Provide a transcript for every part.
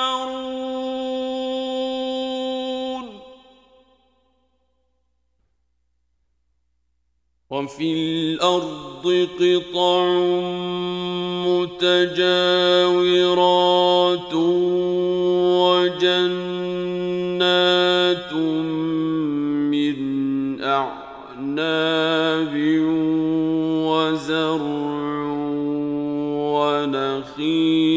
تذكرون وفي الأرض قطع متجاورات وجنات من أعناب وزرع ونخيل.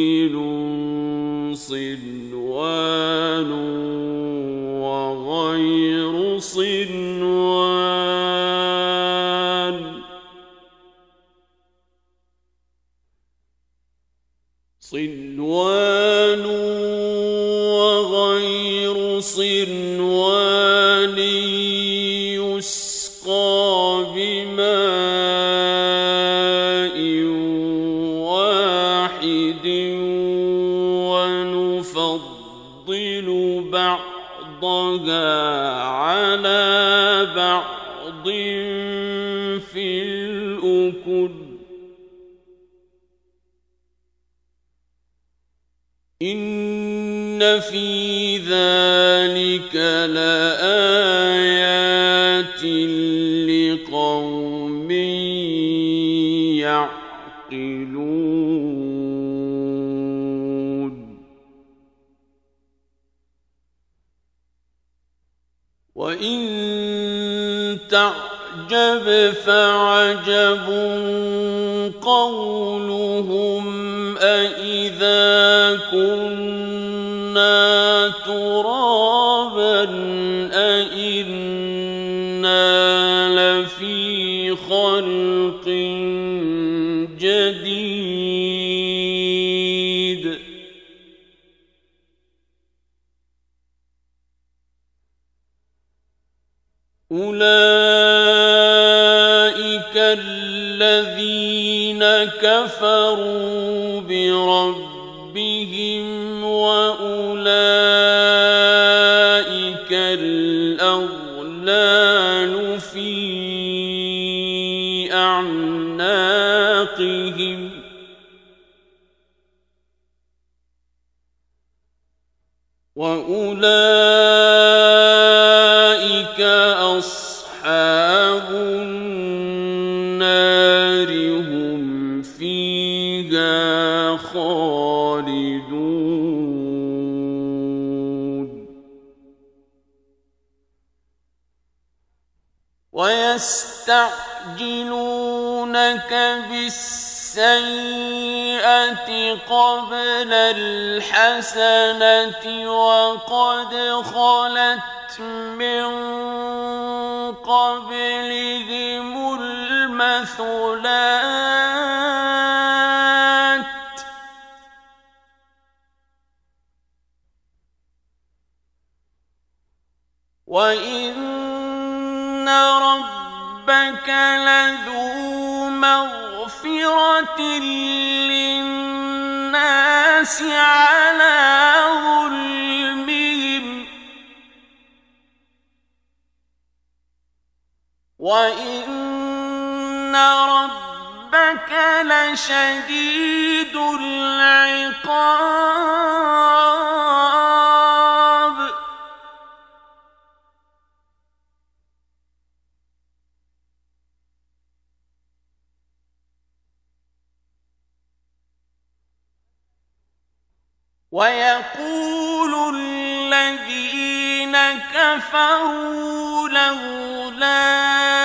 إن في ذلك لآيات لقوم يعقلون. وإن تعقلون تعجب فعجب قولهم أإذا كنا ترابا أإنا لفي خلق كفروا يأتونك بالسيئة قبل الحسنة وقد خلت من قبلهم المثلات. وإن ربك لذو مغفرة للناس على ظلمهم. وإن ربك لشديد العقاب. ويقول الذين كفروا لولا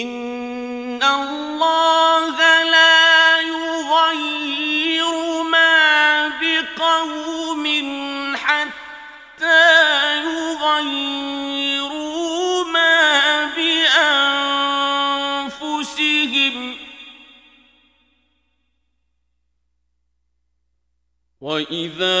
إن الله لا يغير ما بقوم حتى يغيروا ما بأنفسهم وإذا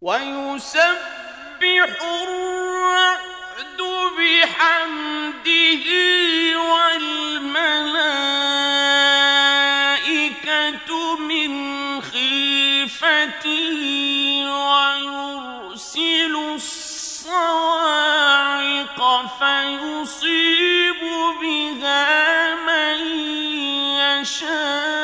ويسبح الرعد بحمده والملائكة من خيفته ويرسل الصواعق فيصيب بها من يشاء.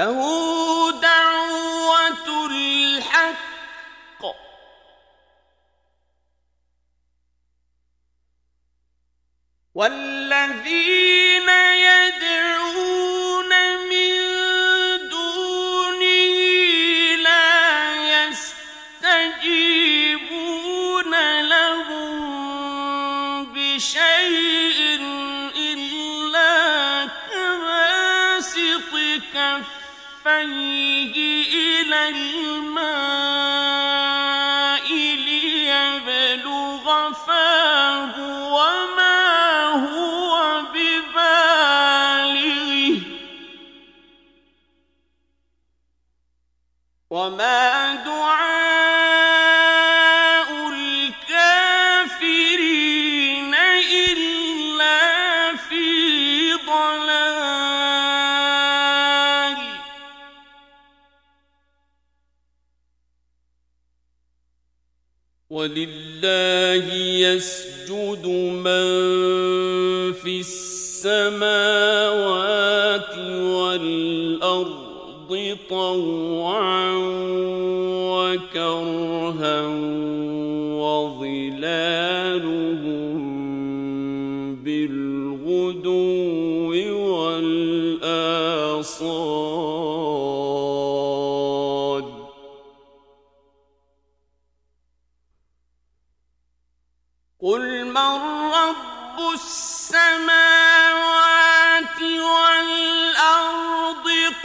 له يسجد من في السماوات والأرض طوعا وكرها.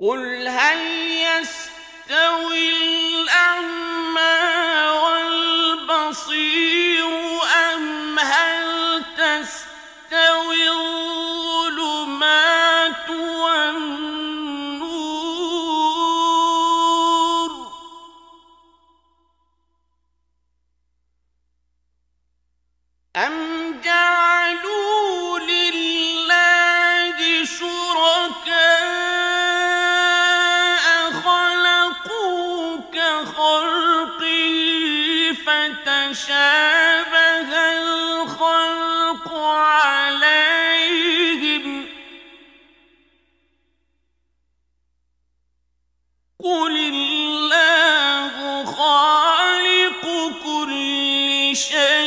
قل هل يستوي الأعمى شيء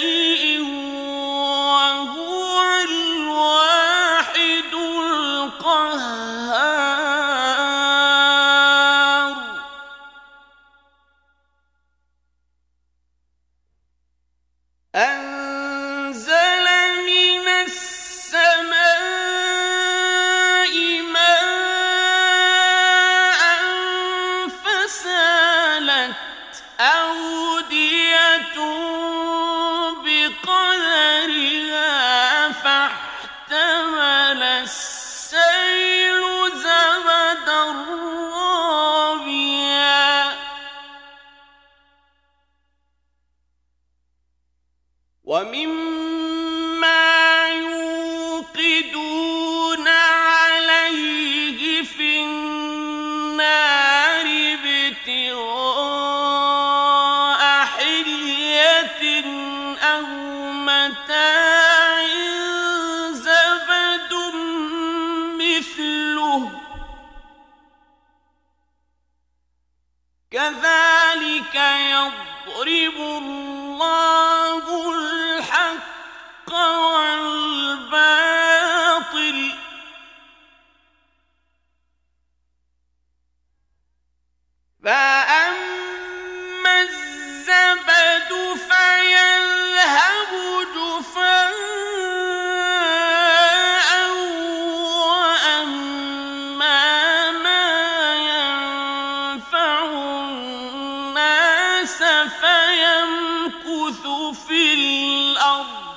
فيمكث في الأرض.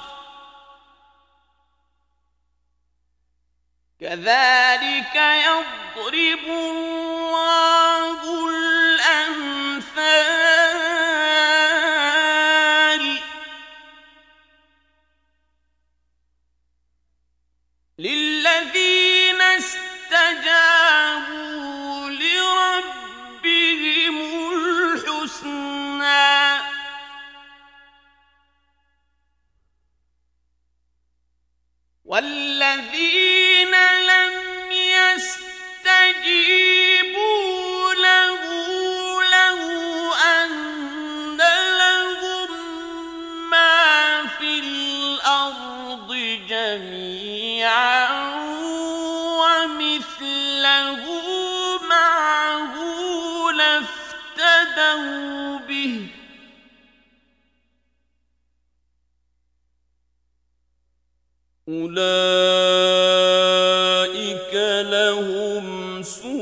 كذلك يضرب الله الأمثال and أولئك لهم سوء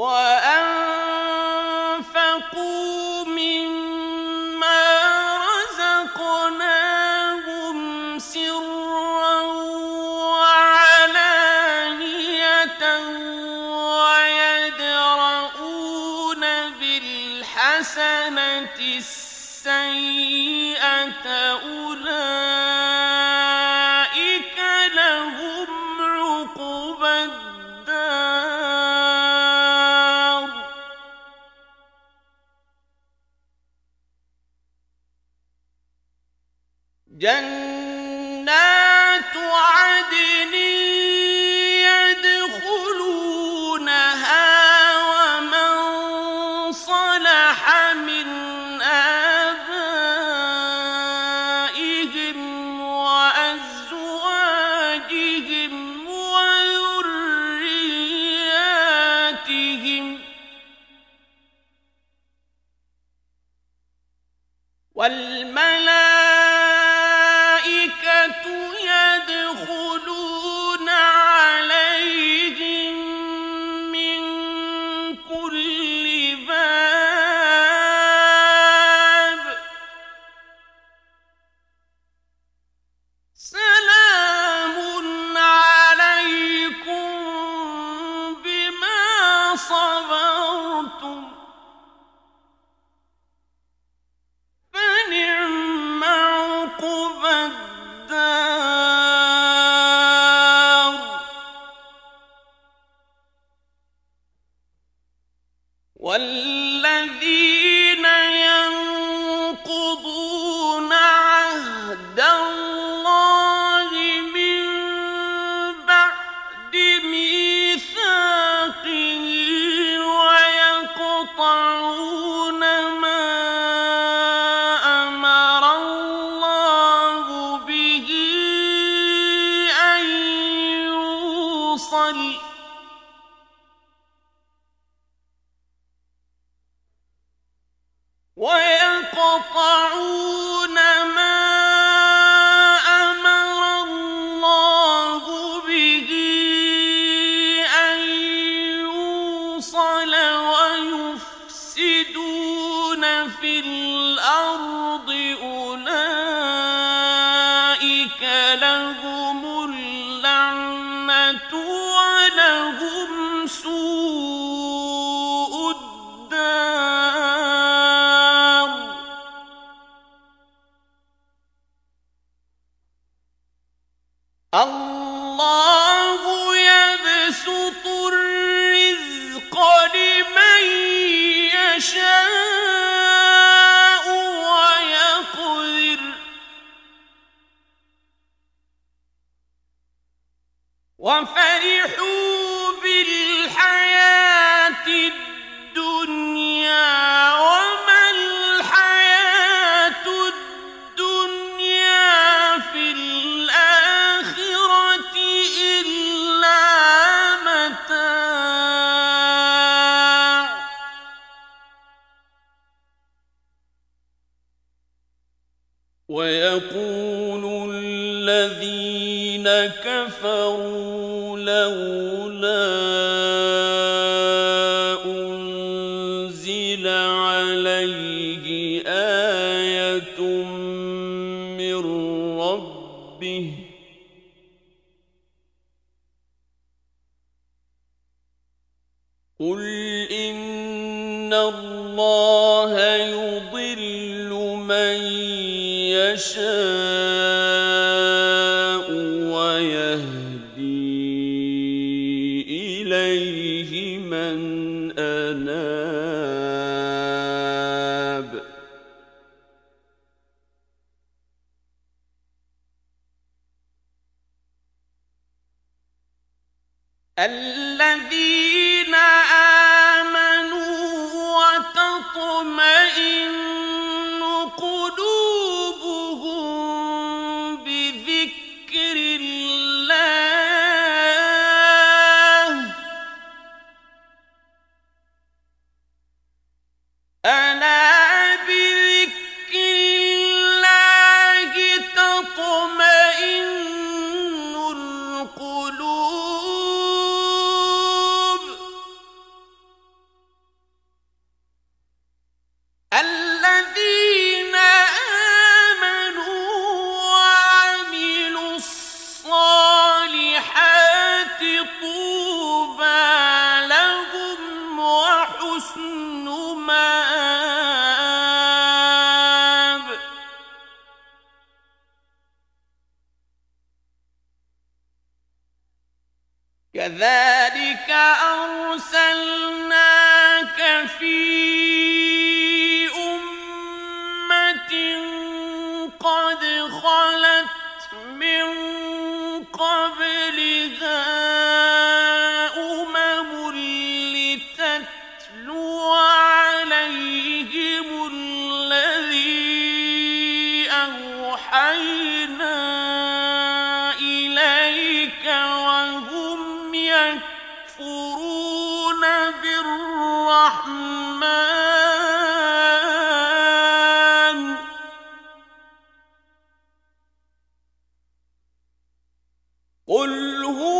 What? كفروا لولا قل هو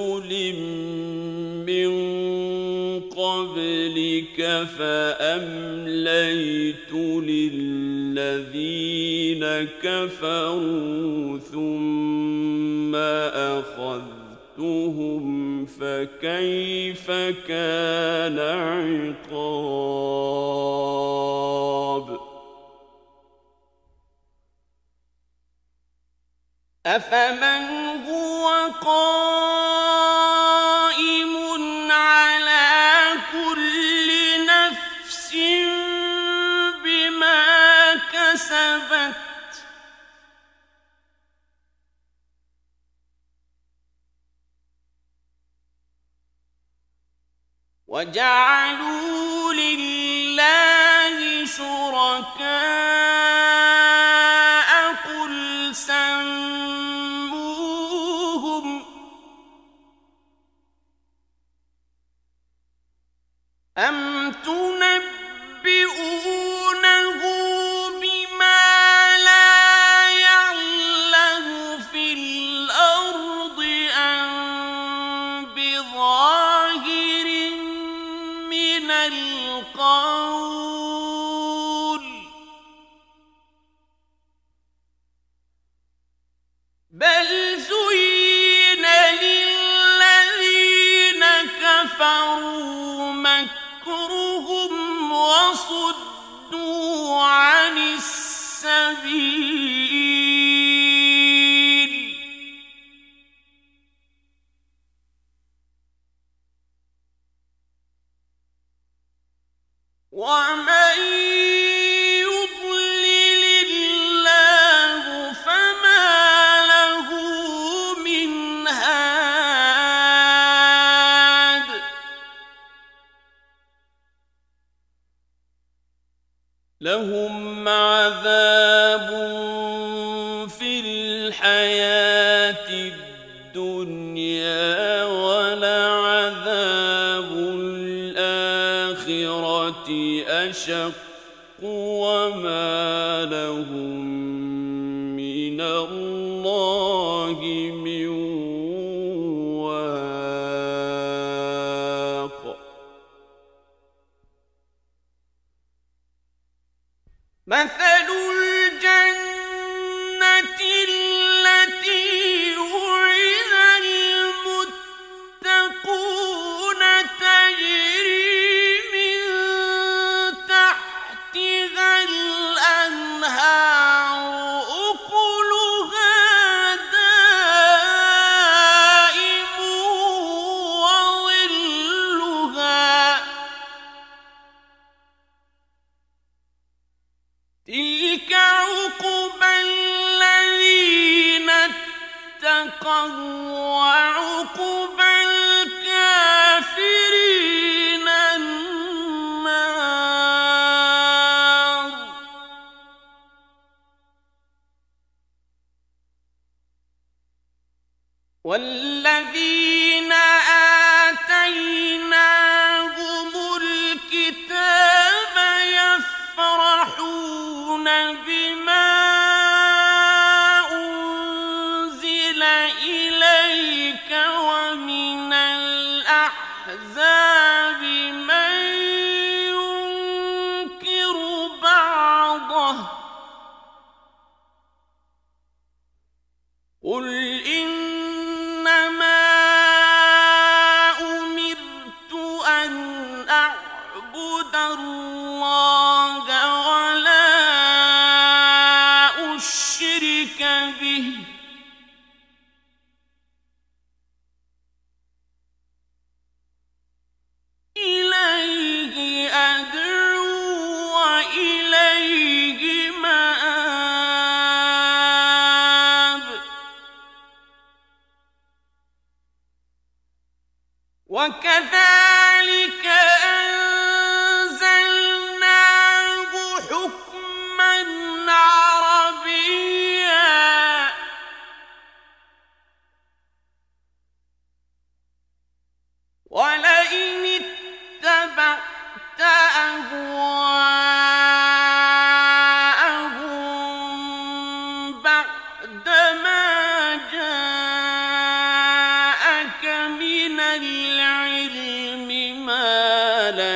رسول من قبلك فأمليت للذين كفروا ثم أخذتهم فكيف كان عقاب؟ أفمن هو قال وجعل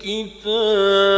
كتاب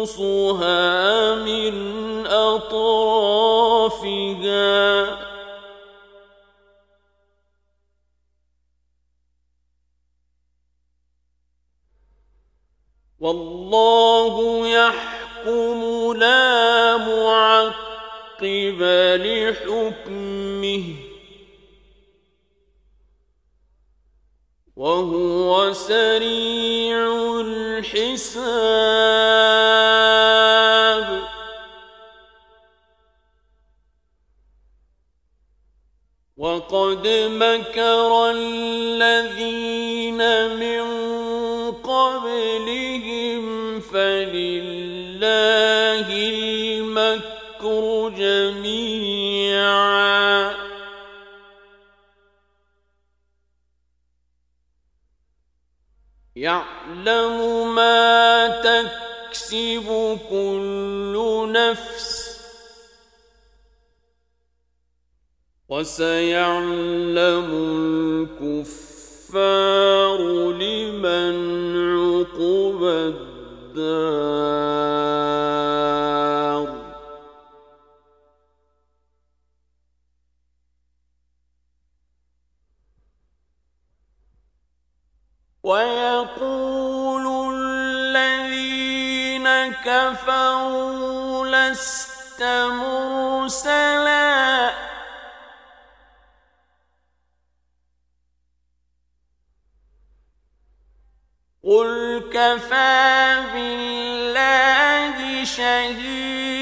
ننقصها من أطرافها. والله يحكم لا معقب لحكمه وهو سريع الحساب. مكر الذين من قبلهم فلله المكر جميعا يعلم ما تكسب كل نفس وسيعلم الكفار لمن عقب الدار. ويقول الذين كفروا لست مرسلا. كفى بالله شهيدا